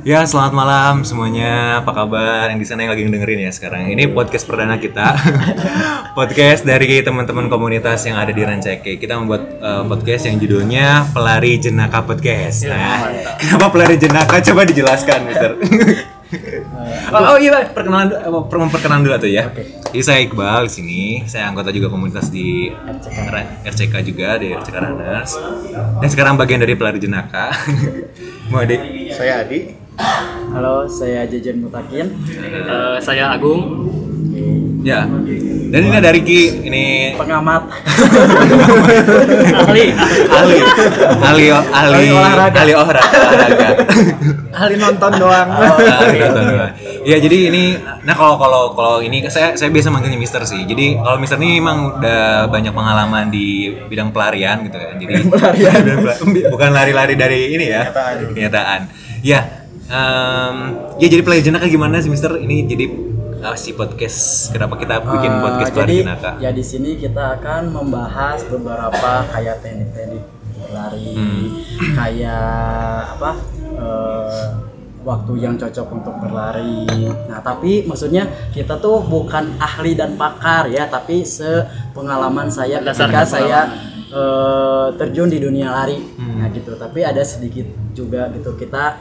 Ya, selamat malam semuanya. Apa kabar yang di sana yang lagi dengerin ya sekarang? Ini podcast perdana kita. podcast dari teman-teman komunitas yang ada di Rancake. Kita membuat uh, podcast yang judulnya Pelari Jenaka Podcast. Nah, kenapa pelari jenaka? Coba dijelaskan, Mister. oh, oh iya, perkenalan dulu, per- memperkenalan dulu tuh ya. Jadi saya Iqbal di sini. Saya anggota juga komunitas di RCK juga di RCK Runners. Dan sekarang bagian dari pelari jenaka. Mau adik? Saya Adi. Halo, saya Jejen Mutakin. Eh, saya Agung. Ya. Dan ini ada Riki, ini Pengamat. Ahli. ahli, ahli, ahli, Ahli olahraga. ahli olahraga. olahraga. Ahli nonton doang. Oh, ahli nonton doang. Ya jadi ini, nah kalau kalau kalau ini saya saya biasa manggilnya Mister sih. Jadi kalau Mister ini memang udah banyak pengalaman di bidang pelarian gitu kan. Jadi pelarian, bukan lari-lari dari ini ya, Kenyataan. kenyataan. Ya, em, ya jadi pelari jenaka gimana sih Mister? Ini jadi apa sih podcast? Kenapa kita bikin Eh, podcast jadi pelari jenaka? ya di sini kita akan membahas beberapa kayak teknik-teknik lari, Hmm. kayak apa? eh, waktu yang cocok untuk berlari. Nah, tapi maksudnya kita tuh bukan ahli dan pakar ya, tapi sepengalaman saya ketika Berdasarkan saya eh, terjun di dunia lari. Hmm. Nah, gitu. Tapi ada sedikit juga gitu kita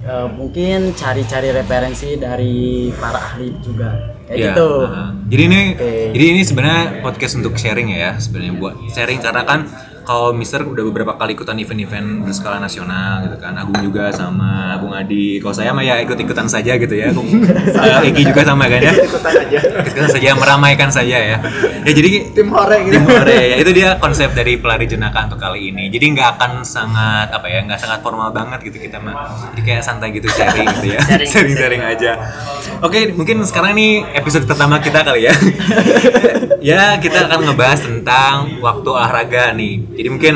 eh, mungkin cari-cari referensi dari para ahli juga. Kayak Iya, gitu. uh-huh. Jadi ini Oke. jadi ini sebenarnya podcast untuk sharing ya sebenarnya buat sharing karena kan kalau Mister udah beberapa kali ikutan event-event berskala nasional gitu kan Agung juga sama Bung Adi kalau saya mah ya ikut-ikutan saja gitu ya uh, Egi juga sama kan ya Ikutan aja. ikut-ikutan saja meramaikan saja ya ya jadi Tim hore gitu. Tim Hore, ya itu dia konsep dari pelari jenaka untuk kali ini. Jadi nggak akan sangat apa ya, nggak sangat formal banget gitu kita mah. Jadi kayak santai gitu sharing gitu ya, Sharing. sharing-sharing aja. Oke, mungkin sekarang nih episode pertama kita kali ya. ya kita akan ngebahas tentang waktu olahraga nih. Jadi mungkin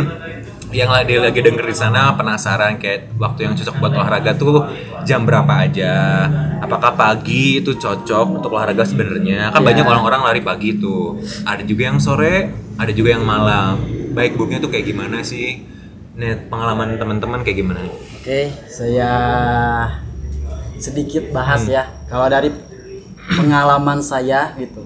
yang lagi lagi denger di sana penasaran kayak waktu yang cocok buat olahraga tuh jam berapa aja apakah pagi itu cocok untuk olahraga sebenarnya kan Iya. banyak orang-orang lari pagi tuh ada juga yang sore ada juga yang malam baik buruknya tuh kayak gimana sih Net pengalaman teman-teman kayak gimana Oke, saya sedikit bahas ya. Kalau dari pengalaman saya gitu.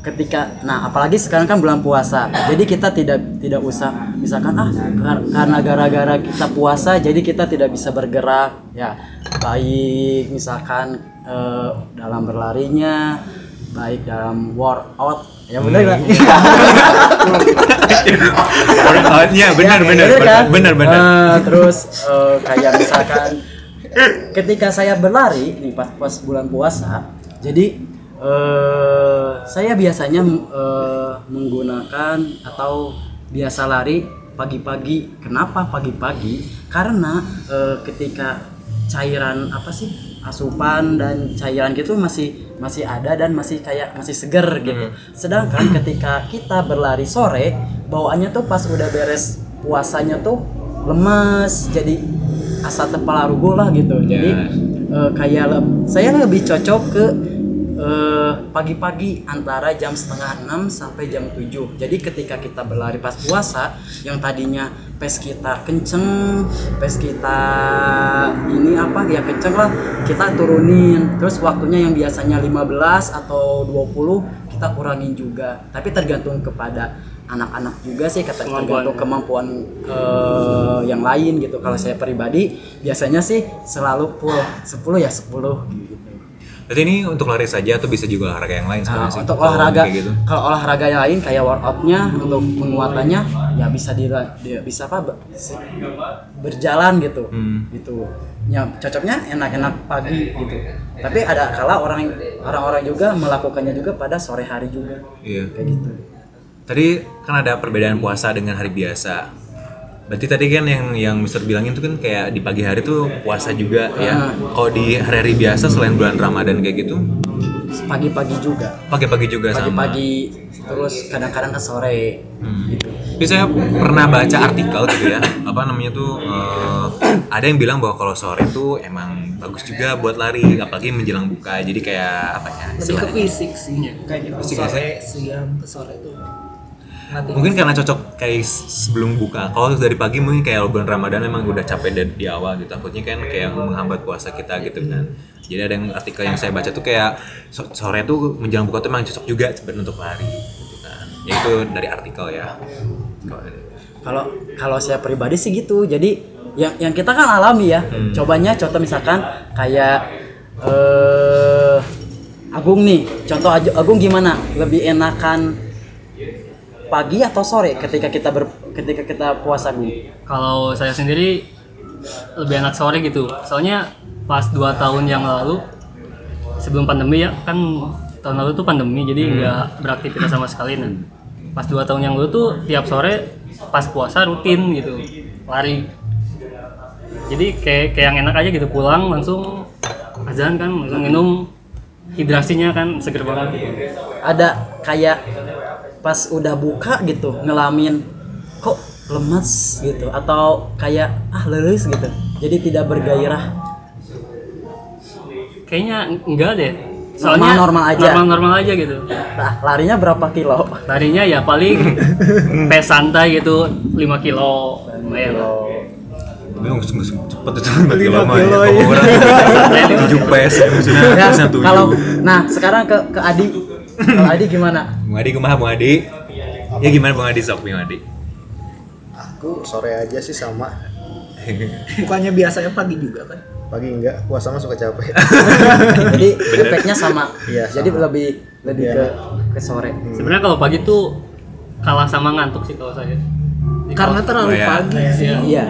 Ketika nah apalagi sekarang kan bulan puasa. Jadi kita tidak tidak usah misalkan ah kar- karena gara-gara kita puasa jadi kita tidak bisa bergerak ya. Baik misalkan eh, dalam berlarinya, baik dalam workout. Ya benar nggak? Iya benar Ya, benar bener kan? benar benar Eh, terus eh, kayak misalkan ketika saya berlari nih pas pas bulan puasa, jadi eh, saya biasanya eh, menggunakan atau biasa lari pagi-pagi. Kenapa pagi-pagi? Karena eh, ketika cairan apa sih asupan dan cairan gitu masih masih ada dan masih kayak masih seger gitu. Sedangkan ketika kita berlari sore, bawaannya tuh pas udah beres puasanya tuh lemes, jadi asa tepala rugo lah gitu. Jadi eh, kayak le- saya lebih cocok ke eh, pagi-pagi antara jam setengah 6 sampai jam 7 jadi ketika kita berlari pas puasa yang tadinya pace kita kenceng pace kita ini apa ya kenceng lah kita turunin. Terus waktunya yang biasanya 15 atau 20 kita kurangin juga. Tapi tergantung kepada anak-anak juga sih kata tergantung kemampuan eh, yang lain gitu. Kalau saya pribadi biasanya sih selalu full. 10 ya 10 gitu Berarti ini untuk lari saja atau bisa juga olahraga yang lain Nah, sih? untuk Kalau olahraga gitu. kalau olahraga yang lain kayak workoutnya untuk penguatannya ya bisa di dia bisa apa berjalan gitu Hmm. gitu ya cocoknya enak-enak pagi gitu tapi ada kala orang orang-orang juga melakukannya juga pada sore hari juga Iya. kayak gitu Tadi kan ada perbedaan puasa dengan hari biasa. Berarti tadi kan yang yang Mister bilangin tuh kan kayak di pagi hari tuh puasa juga ya. Kalau di hari-hari biasa selain bulan Ramadan kayak gitu, pagi-pagi juga pagi-pagi juga sama. pagi-pagi terus kadang-kadang ke sore Hmm. gitu Tapi saya pernah baca artikel gitu ya, apa namanya tuh eh, ada yang bilang bahwa kalau sore tuh emang bagus juga buat lari, apalagi menjelang buka. Jadi kayak apa ya? lebih ke fisik sih kayak gitu Fisik sore ya, siang ke sore itu Nanti. Mungkin karena cocok kayak sebelum buka. Kalau dari pagi mungkin kayak bulan Ramadan emang udah capek dari di awal gitu. Takutnya kan kayak menghambat puasa kita gitu kan. Jadi ada yang artikel yang saya baca tuh kayak so- sore tuh menjelang buka tuh emang cocok juga sebenarnya untuk lari gitu kan. Ya itu dari artikel ya. Kalau. Kalau saya pribadi sih gitu. Jadi yang yang kita kan alami ya. Hmm. Cobanya contoh misalkan kayak eh Agung nih. Contoh Agung gimana? Lebih enakan pagi atau sore ketika kita ber, ketika kita puasa Agung? Kalau saya sendiri lebih enak sore gitu. Soalnya pas 2 tahun yang lalu sebelum pandemi ya kan tahun lalu tuh pandemi jadi nggak beraktivitas sama sekali nah. Pas 2 tahun yang lalu tuh tiap sore pas puasa rutin gitu lari. Jadi kayak kayak yang enak aja gitu pulang langsung azan kan langsung minum hidrasinya kan seger banget gitu. Ada kayak pas udah buka gitu ngelamin kok lemes gitu atau kayak ah leles gitu. Jadi tidak bergairah. Kayaknya enggak deh. Soalnya Normal-normal aja. Normal-normal aja gitu. Nah, larinya berapa kilo? Larinya ya paling pes santai gitu 5 kilo lumayan cepet itu 5 kilo mah ya. Kalau orang 7 pes maksudnya 7. kalau nah sekarang ke ke Adi. Kalau Adi gimana? Bung Adi kumaha Bung Adi? Ya gimana Bung Adi sok Bung Adi? Aku sore aja sih sama. Bukannya biasanya pagi juga kan? Pagi enggak, puasa mah suka capek. Jadi efeknya sama. Iya, Jadi sama. lebih lebih Iya. ke ke sore. Sebenarnya kalau pagi tuh kalah sama ngantuk sih kalau saya. Jadi Karena terlalu Oh, ya. pagi. Iya. Iya.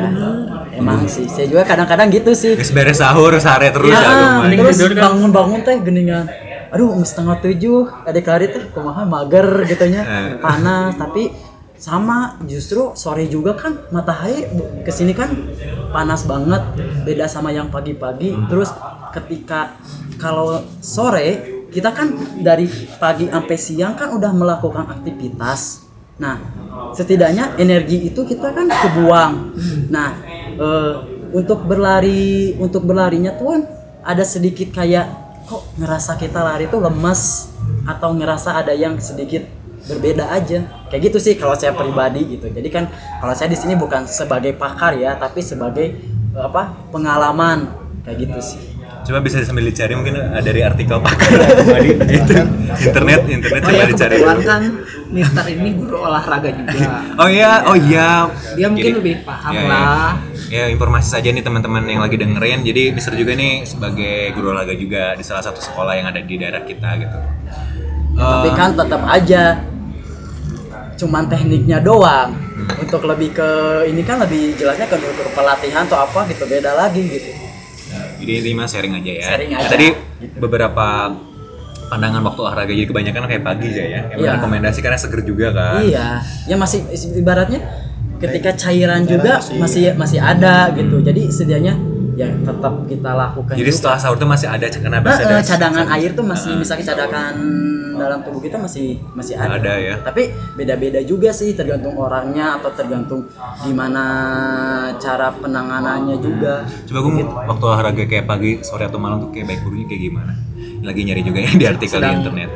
Emang sih. Saya juga kadang-kadang gitu sih. Beres sahur sare terus ya mending terus kan? bangun-bangun teh geningan. Aduh, um, setengah tujuh, adik lari teh kumaha mager gitunya, Eh. panas. Tapi sama justru sore juga kan matahari ke sini kan panas banget. Beda sama yang pagi-pagi. Terus ketika kalau sore kita kan dari pagi sampai siang kan udah melakukan aktivitas. Nah setidaknya energi itu kita kan kebuang. Nah eh, untuk berlari untuk berlarinya tuh ada sedikit kayak kok ngerasa kita lari tuh lemes atau ngerasa ada yang sedikit berbeda aja kayak gitu sih kalau saya pribadi gitu jadi kan kalau saya di sini bukan sebagai pakar ya tapi sebagai eh, apa pengalaman kayak gitu sih Coba bisa sambil dicari mungkin ada dari artikel pakar Bung Adi itu internet internet Oh coba ya dicari. kan Mister ini guru olahraga juga. Oh iya, oh iya. Dia mungkin lebih paham ya, lah. Ya. Ya, informasi saja nih teman-teman yang lagi dengerin. Jadi Mister juga nih sebagai guru olahraga juga di salah satu sekolah yang ada di daerah kita gitu. tapi Eh, kan tetap aja cuman tekniknya doang untuk lebih ke ini kan lebih jelasnya ke, ke pelatihan atau apa gitu beda lagi gitu Jadi ini mah sharing aja ya. Sharing Ya, aja. Tadi beberapa pandangan waktu olahraga jadi kebanyakan kayak pagi aja ya. Emang Iya. rekomendasi karena seger juga kan. iya ya masih ibaratnya ketika cairan juga masih masih ada gitu jadi sedianya ya tetap kita lakukan Jadi juga. setelah sahur tuh masih ada karena Nah, ada cadangan air tuh masih misalnya cadangan dalam tubuh kita masih masih ada. Ada ya. Tapi beda-beda juga sih tergantung orangnya atau tergantung gimana cara penanganannya juga. Coba gue waktu olahraga kayak pagi, sore atau malam tuh kayak baik buruknya kayak gimana? Lagi nyari juga ya di artikel di internet.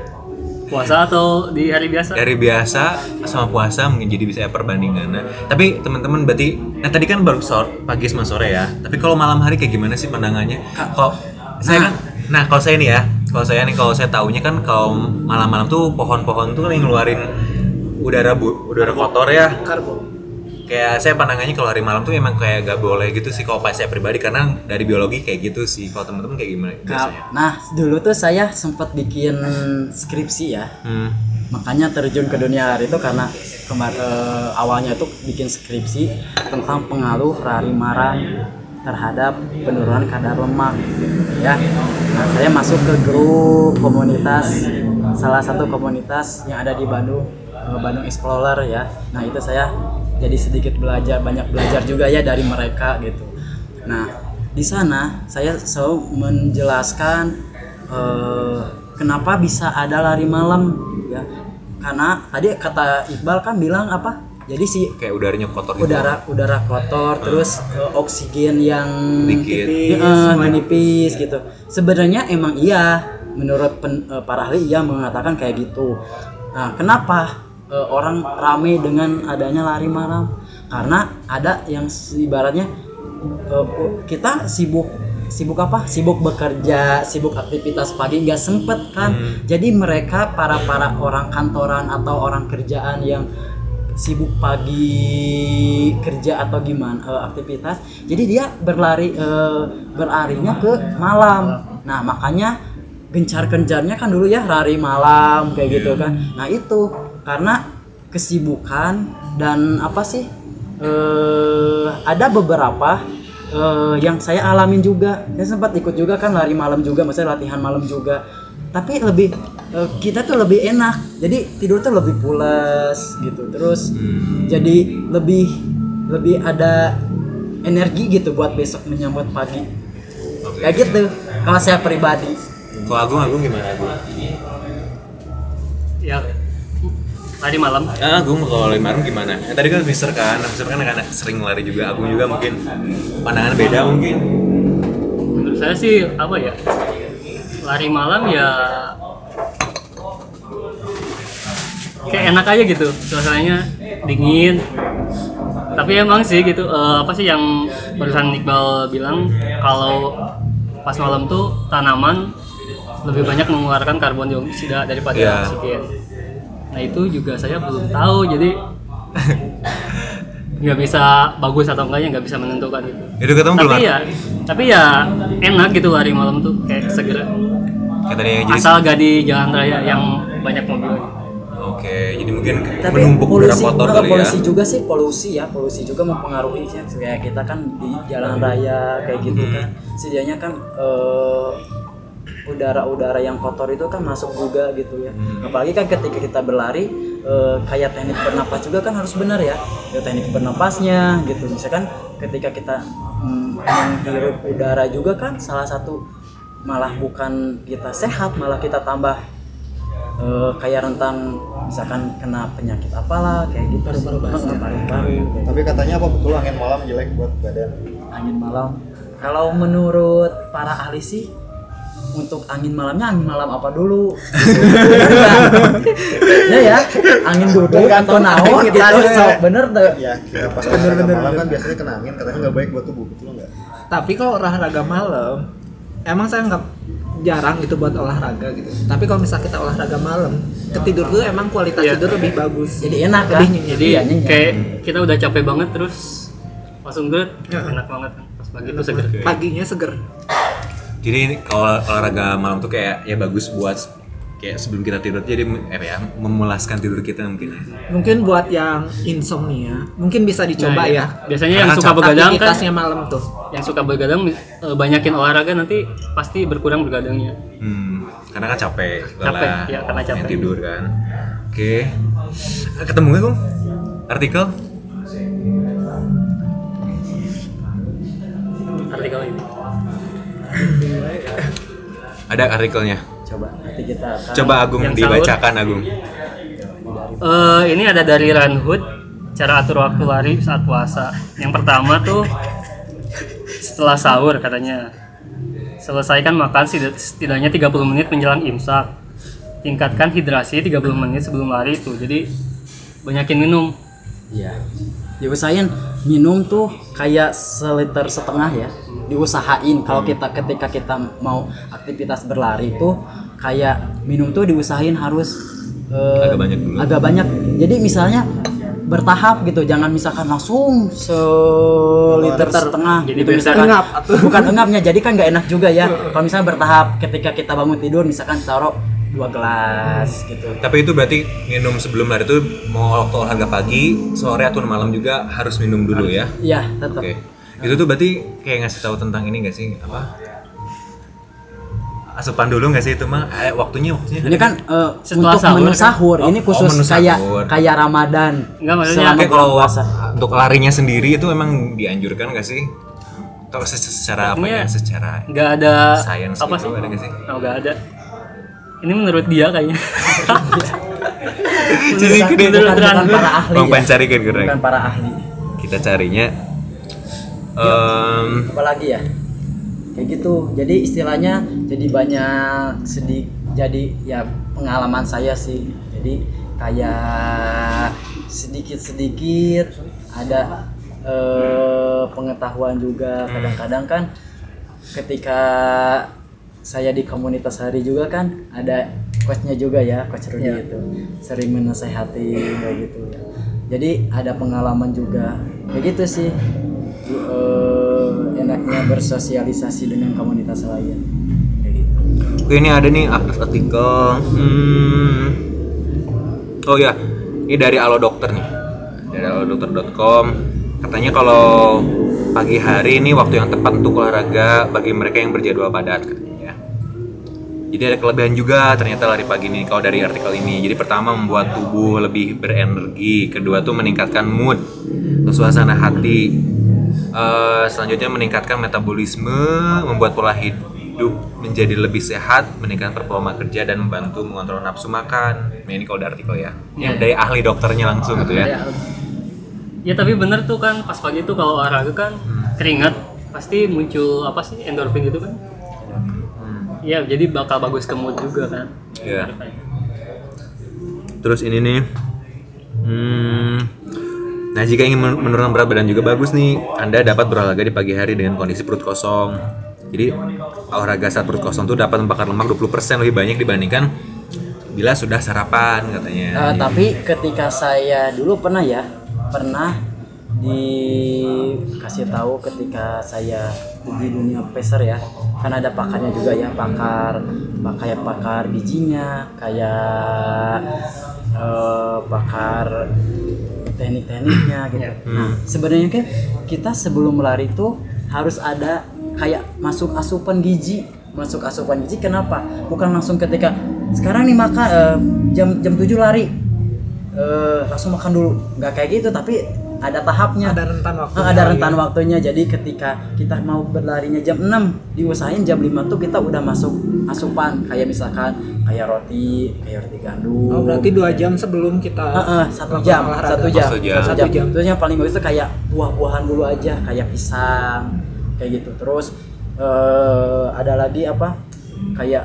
Puasa atau di hari biasa? Dari biasa sama puasa mungkin jadi bisa ya perbandingan. Nah, tapi teman-teman berarti, nah tadi kan baru sore, pagi sama sore ya. Tapi kalau malam hari kayak gimana sih pandangannya? Kalau saya kan, nah kalau saya nih ya, kalau saya nih kalau saya taunya kan kalau malam-malam tuh pohon-pohon tuh yang ngeluarin udara bu, udara kotor ya. Karbo. Kayak saya pandangannya kalau hari malam tuh emang kayak gak boleh gitu sih kalau pas saya pribadi karena dari biologi kayak gitu sih. Kalau teman-teman kayak gimana biasanya? Nah, dulu tuh saya sempat bikin skripsi ya. Hmm. Makanya terjun ke dunia lari itu karena kemar eh, awalnya itu bikin skripsi tentang pengaruh lari marang terhadap penurunan kadar lemak ya. Nah, saya masuk ke grup komunitas salah satu komunitas yang ada di Bandung eh, Bandung Explorer ya. Nah, itu saya jadi sedikit belajar banyak belajar juga ya dari mereka gitu. Nah, di sana saya selalu menjelaskan eh, kenapa bisa ada lari malam ya. Karena tadi kata Iqbal kan bilang apa? Jadi si Kayak udaranya kotor gitu. udara udara kotor terus eh, oksigen yang Dikit. eh, menipis gitu sebenarnya emang iya menurut pen- eh, para ahli iya mengatakan kayak gitu nah kenapa eh, orang rame dengan adanya lari malam. Karena ada yang ibaratnya eh, kita sibuk sibuk apa? Sibuk bekerja sibuk aktivitas pagi nggak sempet kan? Jadi mereka para para orang kantoran atau orang kerjaan yang sibuk pagi kerja atau gimana eh, aktivitas jadi dia berlari eh, berlarinya ke malam. Nah makanya gencar-gencarnya kan dulu ya lari malam kayak gitu kan. Nah itu karena kesibukan dan apa sih eh ada beberapa eh, yang saya alamin juga. Saya sempat ikut juga kan lari malam juga maksudnya latihan malam juga. Tapi lebih eh, kita tuh lebih enak. Jadi tidur tuh lebih pules gitu. Terus jadi lebih lebih ada energi gitu buat besok menyambut pagi. Kayak gitu kalau saya pribadi. Kalau Agung Agung gimana Agung? ya tadi malam Ah, Agung kalau lari malam gimana? Ya, tadi kan Mister kan, Mister kan anak sering lari juga. Agung juga mungkin pandangan beda mungkin. menurut saya sih apa ya lari malam ya kayak enak aja gitu suasananya dingin tapi emang sih gitu eh, apa sih yang barusan Iqbal bilang kalau pas malam tuh tanaman lebih banyak mengeluarkan karbon dioksida daripada Iya. oksigen nah itu juga saya belum tahu jadi nggak bisa bagus atau enggaknya nggak bisa menentukan gitu Itu ketemu belum? tapi ya tapi ya enak gitu lari malam tuh kayak segera Kayak tadi yang jadi asal gak di jalan raya yang banyak mobil Oke, jadi mungkin tapi menumpuk udara polusi kotor kali ya. polusi juga sih polusi ya polusi juga mempengaruhi ya kayak kita kan di jalan raya kayak gitu Hmm. kan sedianya kan eh, udara-udara yang kotor itu kan masuk juga gitu ya. Hmm. apalagi kan ketika kita berlari eh, kayak teknik bernapas juga kan harus benar ya. Ya teknik bernapasnya gitu. Misalkan ketika kita mm, menghirup udara juga kan salah satu malah bukan kita sehat malah kita tambah eh, kayak rentan misalkan kena penyakit apalah kayak gitu. Paru-paru paru-paru Tapi katanya apa betul angin malam jelek buat badan? angin malam. Kalau menurut para ahli sih untuk angin malamnya angin malam apa dulu? Ya ya. Angin duduk atau naon gitu. sok bener tuh. Ya, kira pas olahraga malam kan biasanya kena angin katanya nggak baik buat tubuh betul nggak? Tapi kalau olahraga malam, emang saya nggak jarang gitu buat olahraga gitu. Tapi kalau misalnya kita olahraga malam, ketidur tuh emang kualitas Iya. tidur lebih bagus. jadi enak kan? jadi Iya, kayak kita udah capek banget terus langsung gue enak banget kan? Pas pagi itu seger. Paginya seger. Jadi ini kalau olahraga malam tuh kayak ya bagus buat kayak sebelum kita tidur jadi eh, apa ya memulaskan tidur kita mungkin ya. Mungkin buat yang insomnia, mungkin bisa dicoba Nah, ya. biasanya yang suka begadang kan Aktivitasnya malam tuh. yang suka begadang eh, banyakin olahraga nanti pasti berkurang begadangnya Hmm, karena kan capek, Capek, lelah, ya, karena capek. tidur kan. Oke, Eh, ketemu nggak Gung? Artikel? artikel ini Ada artikelnya. coba nanti kita akan Coba Agung Yang dibacakan Agung. Eh, ini ada dari Ranhood cara atur waktu lari saat puasa. Yang pertama tuh setelah sahur katanya. Selesaikan makan setid- setidaknya 30 menit menjelang imsak. Tingkatkan hidrasi 30 menit sebelum lari itu. Jadi banyakin minum. Iya. Diusahain minum tuh kayak seliter setengah ya. Diusahain kalau kita ketika kita mau aktivitas berlari tuh kayak minum tuh diusahain harus eh, Agak banyak dulu. Agak banyak. Jadi misalnya bertahap gitu, jangan misalkan langsung seliter setengah. Jadi gitu, misalkan. engap Bukan engapnya, jadi kan nggak enak juga ya. Kalau misalnya bertahap, ketika kita bangun tidur, misalkan taruh dua gelas gitu. Tapi itu berarti minum sebelum lari itu mau waktu olahraga pagi, sore atau malam juga harus minum dulu ya. Iya, tetap. Oke. Itu tuh berarti kayak ngasih tahu tentang ini gak sih? Apa? Asupan dulu gak sih itu mah? Eh, waktunya waktunya. Ini kan Setelah untuk sahur menu kan? sahur. Oh, ini oh, khusus menu kayak kayak Ramadan. Enggak, maksudnya bulan kalau puasa. untuk larinya sendiri itu emang dianjurkan gak sih? Atau se- secara apa ya? Secara Nggak ada Science apa gitu, sih? ada nggak sih? Oh, nggak ada. Ini menurut dia kayaknya. Jadi gede. bukan, bukan para ahli. Bang ya. Pan cari kan keren. Bukan para ahli. Kita carinya em, Apalagi ya? Kayak gitu. Jadi istilahnya jadi banyak sedih. Jadi ya pengalaman saya sih. Jadi kayak sedikit-sedikit ada eh, pengetahuan juga kadang-kadang kan ketika saya di komunitas hari juga kan ada coachnya juga ya coach Rudy itu sering menasehati kayak gitu ya jadi ada pengalaman juga begitu sih eh, enaknya bersosialisasi dengan komunitas lain kayak gitu Oke ini ada nih artikel. Hmm. Oh ya, ini dari Alo Dokter nih. Dari alodokter.com. Katanya kalau pagi hari ini waktu yang tepat untuk olahraga bagi mereka yang berjadwal padat. Jadi ada kelebihan juga ternyata lari pagi ini kalau dari artikel ini. Jadi pertama membuat tubuh lebih berenergi, kedua tuh meningkatkan mood, suasana hati. Eh, selanjutnya meningkatkan metabolisme, membuat pola hidup menjadi lebih sehat, meningkatkan performa kerja dan membantu mengontrol nafsu makan. Nah, ini kalau dari artikel ya. Yang dari ahli dokternya langsung gitu ya. Ya tapi bener tuh kan pas pagi tuh kalau olahraga kan keringat pasti muncul apa sih endorfin gitu kan? Iya jadi bakal bagus ke mood juga kan. Iya. Terus ini nih. Hmm, nah jika ingin men- menurunkan berat badan juga bagus nih. Anda dapat berolahraga di pagi hari dengan kondisi perut kosong. Jadi olahraga saat perut kosong tuh dapat membakar lemak 20% lebih banyak dibandingkan bila sudah sarapan katanya. Eh, tapi ketika saya dulu pernah ya pernah dikasih tahu ketika saya di dunia peser ya. Kan ada pakarnya juga ya pakar pak- kayak pakar bijinya kayak eh, pakar teknik-tekniknya gitu. Nah sebenarnya kan kita sebelum lari tuh harus ada kayak masuk asupan gizi. Masuk asupan gizi kenapa? Bukan langsung ketika sekarang nih maka eh, jam jam 7 lari. Eh, langsung makan dulu. Nggak kayak gitu tapi ada tahapnya Ada rentan waktunya ada rentan waktunya jadi ketika kita mau berlarinya jam 6 diusahain jam 5 tuh kita udah masuk asupan kayak misalkan kayak roti kayak roti gandum Oh, berarti dua jam sebelum kita Heeh, satu melakukan jam, satu jam, Satu jam. satu jam. Terus yang paling bagus itu kayak buah-buahan dulu aja, kayak pisang, kayak gitu. Terus eh, ada lagi apa? Kayak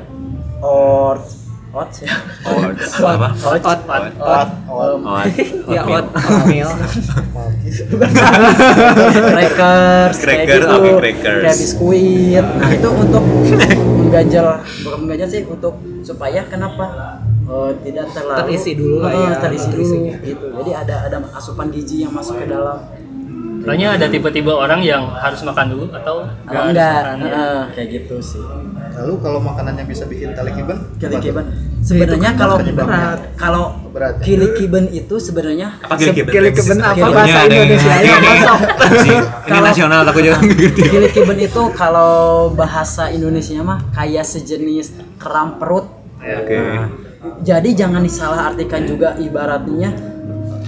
oats, oats ya. Oats. Apa? Oats, Ot, ot, ot. Em, Oh, Ya, ot, oatmeal. crackers, kayak Cracker, gitu. oke, crackers. kayak biskuit. Nah itu untuk mengganjal, bukan mengganjal sih untuk supaya kenapa eh, tidak terlalu Terisi dulu lah Eh, ya, terisi dulu gitu. Jadi ada ada asupan gizi yang masuk ke dalam. Soalnya ada tipe-tipe orang yang harus makan dulu atau enggak. Heeh, kayak gitu sih. Lalu kalau makanannya bisa bikin tali kiben, kiben. Sebenarnya kalau penyebabnya. kalau Berat ya? kili kiben itu sebenarnya Apa kili kiben? Kili kiben apa bahasa Indonesia ini- ya? ini- nasional aku juga ngerti. kili kiben itu kalau bahasa Indonesia mah kayak sejenis kram perut. Oke. Nah, jadi jangan disalahartikan juga ibaratnya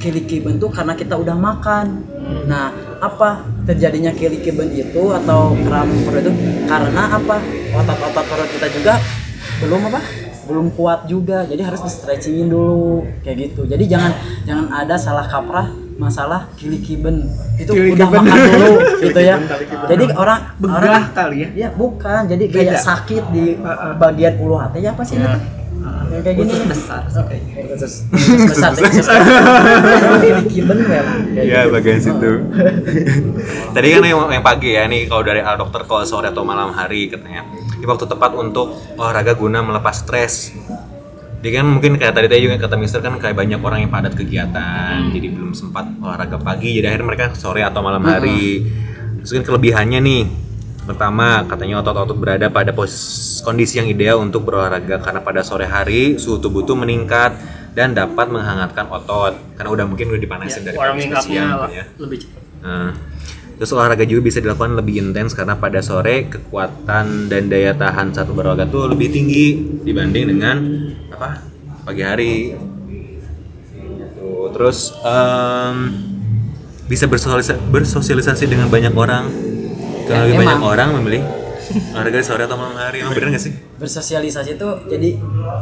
kili kiben tuh karena kita udah makan. Nah, apa terjadinya kili kiben itu atau kram perut itu karena apa? Otot-otot perut kita juga belum apa? Belum kuat juga. Jadi harus di stretchingin dulu kayak gitu. Jadi jangan jangan ada salah kaprah masalah kili kiben itu Kili udah makan dulu gitu ya. Jadi orang Begah orang kali ya. Ya bukan, jadi kayak Beda. sakit di Heeh. bagian ulu hati ya apa sih? Ya. Yang kayak gini besar. Khusus besar Iya gitu. bagian situ. Tadi kan yang, yang pagi ya nih kalau dari al dokter kalau sore atau malam hari katanya. Ini waktu tepat untuk olahraga guna melepas stres. Jadi kan mungkin kayak tadi tadi juga kata Mister kan kayak banyak orang yang padat kegiatan, jadi belum sempat olahraga pagi, jadi akhirnya mereka sore atau malam hari. Terus kan kelebihannya nih, pertama katanya otot-otot berada pada pos kondisi yang ideal untuk berolahraga karena pada sore hari suhu tubuh tuh meningkat dan dapat menghangatkan otot karena udah mungkin udah dipanasin dari pagi warming sampai siang ya. lebih cepat. Nah, terus olahraga juga bisa dilakukan lebih intens karena pada sore kekuatan dan daya tahan saat berolahraga tuh lebih tinggi dibanding dengan apa pagi hari. Gitu. Terus em, bisa bersosialisasi, bersosialisasi dengan banyak orang. Kalau Ya, lebih banyak emang. orang memilih olahraga di sore atau malam hari, emang bener gak sih? Bersosialisasi itu jadi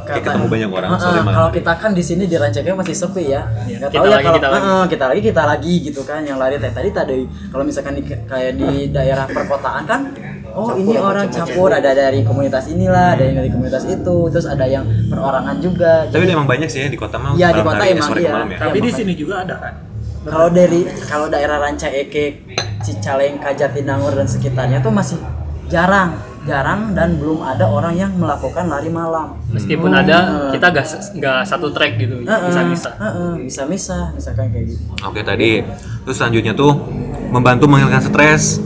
Kayak ketemu banyak orang, sore malam. Kalau kita kan di sini di Rancaknya masih sepi ya. Nggak kita tahu ya lagi, kalau kita lagi. Heeh, kita lagi kita lagi gitu kan yang lari teh tadi tadi kalau misalkan di, kayak di daerah perkotaan kan oh ini orang campur ada dari komunitas inilah ada yang dari komunitas itu terus ada yang perorangan juga Tapi emang banyak sih ya di kota mau. Iya, di kota emang iya. malam ya. Tapi di makanya. sini juga ada kan. kalau dari kalau daerah Ranca Ekek Cicalengka Jatinangor dan sekitarnya tuh masih jarang. Jarang dan belum ada orang yang melakukan lari malam. Meskipun ada, kita gak, nggak satu track gitu, bisa bisa. Heeh, bisa misah misalkan kayak gitu. Oke tadi, terus selanjutnya tuh membantu menghilangkan stres.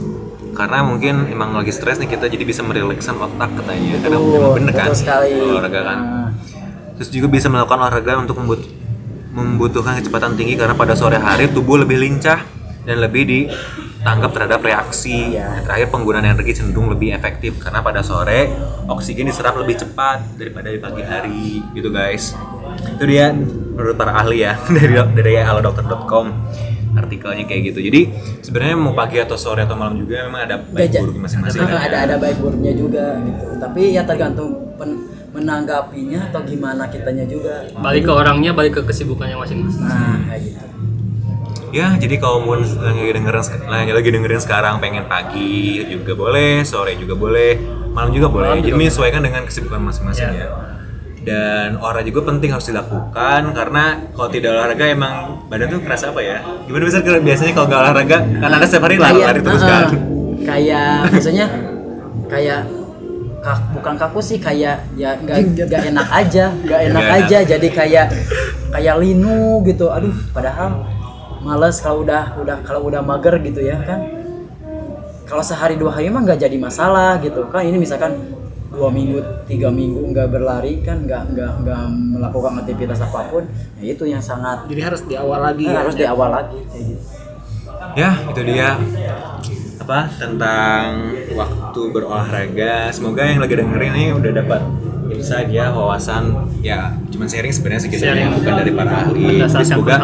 Karena mungkin emang lagi stres nih kita jadi bisa merilekskan otak katanya. Karena Betul, emang bener kan? sekali. olahraga kan? Nah. terus juga bisa melakukan olahraga untuk membut- membutuhkan kecepatan tinggi karena pada sore hari tubuh lebih lincah dan lebih ditanggap terhadap reaksi. Dan terakhir penggunaan energi cenderung lebih efektif karena pada sore oksigen diserap lebih cepat daripada di pagi hari gitu guys. Itu dia menurut para ahli ya dari dari alodokter.com artikelnya kayak gitu. Jadi sebenarnya mau pagi atau sore atau malam juga memang ada baik buruknya masing-masing Heeh, kan? ada ada baik buruknya juga gitu. Tapi ya tergantung pen- menanggapinya atau gimana kitanya juga. Balik ke orangnya, balik ke kesibukannya masing-masing. nah kayak gitu Ya, jadi kalau mau lagi dengerin lagi, lagi dengerin sekarang pengen pagi juga boleh, sore juga boleh, malam juga boleh. Malam jadi juga menyesuaikan dengan kesibukan masing-masing Ya. ya. Dan olahraga juga penting harus dilakukan karena kalau tidak olahraga emang badan tuh kerasa apa ya? Gimana bisa biasanya kalau nggak olahraga kan anda setiap hari lari, lari terus kan? kayak maksudnya kayak kak, bukan kaku sih kayak ya nggak nggak enak aja nggak enak enak. aja jadi kayak kayak linu gitu aduh padahal males kalau udah udah kalau udah mager gitu ya kan? Kalau sehari dua hari mah nggak jadi masalah gitu. Kan ini misalkan dua minggu tiga minggu nggak berlari kan nggak nggak nggak melakukan aktivitas apa pun ya itu yang sangat Jadi harus di awal lagi eh, ya. harus di awal lagi gitu. Ya, itu dia. Apa? Tentang waktu berolahraga. Semoga yang lagi dengerin ini udah dapat insight ya, wawasan ya cuman sharing sebenarnya segitu ya, Sharing. bukan dari para ahli. Tapi semoga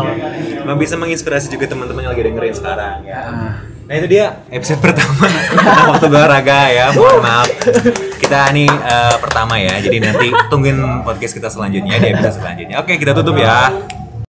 memang bisa menginspirasi juga teman-teman yang lagi dengerin sekarang ya. Ah. Nah itu dia episode pertama tentang waktu berolahraga ya. Mohon maaf. Kita nih eh, pertama ya. Jadi nanti tungguin podcast kita selanjutnya di episode selanjutnya. Oke, kita tutup ya.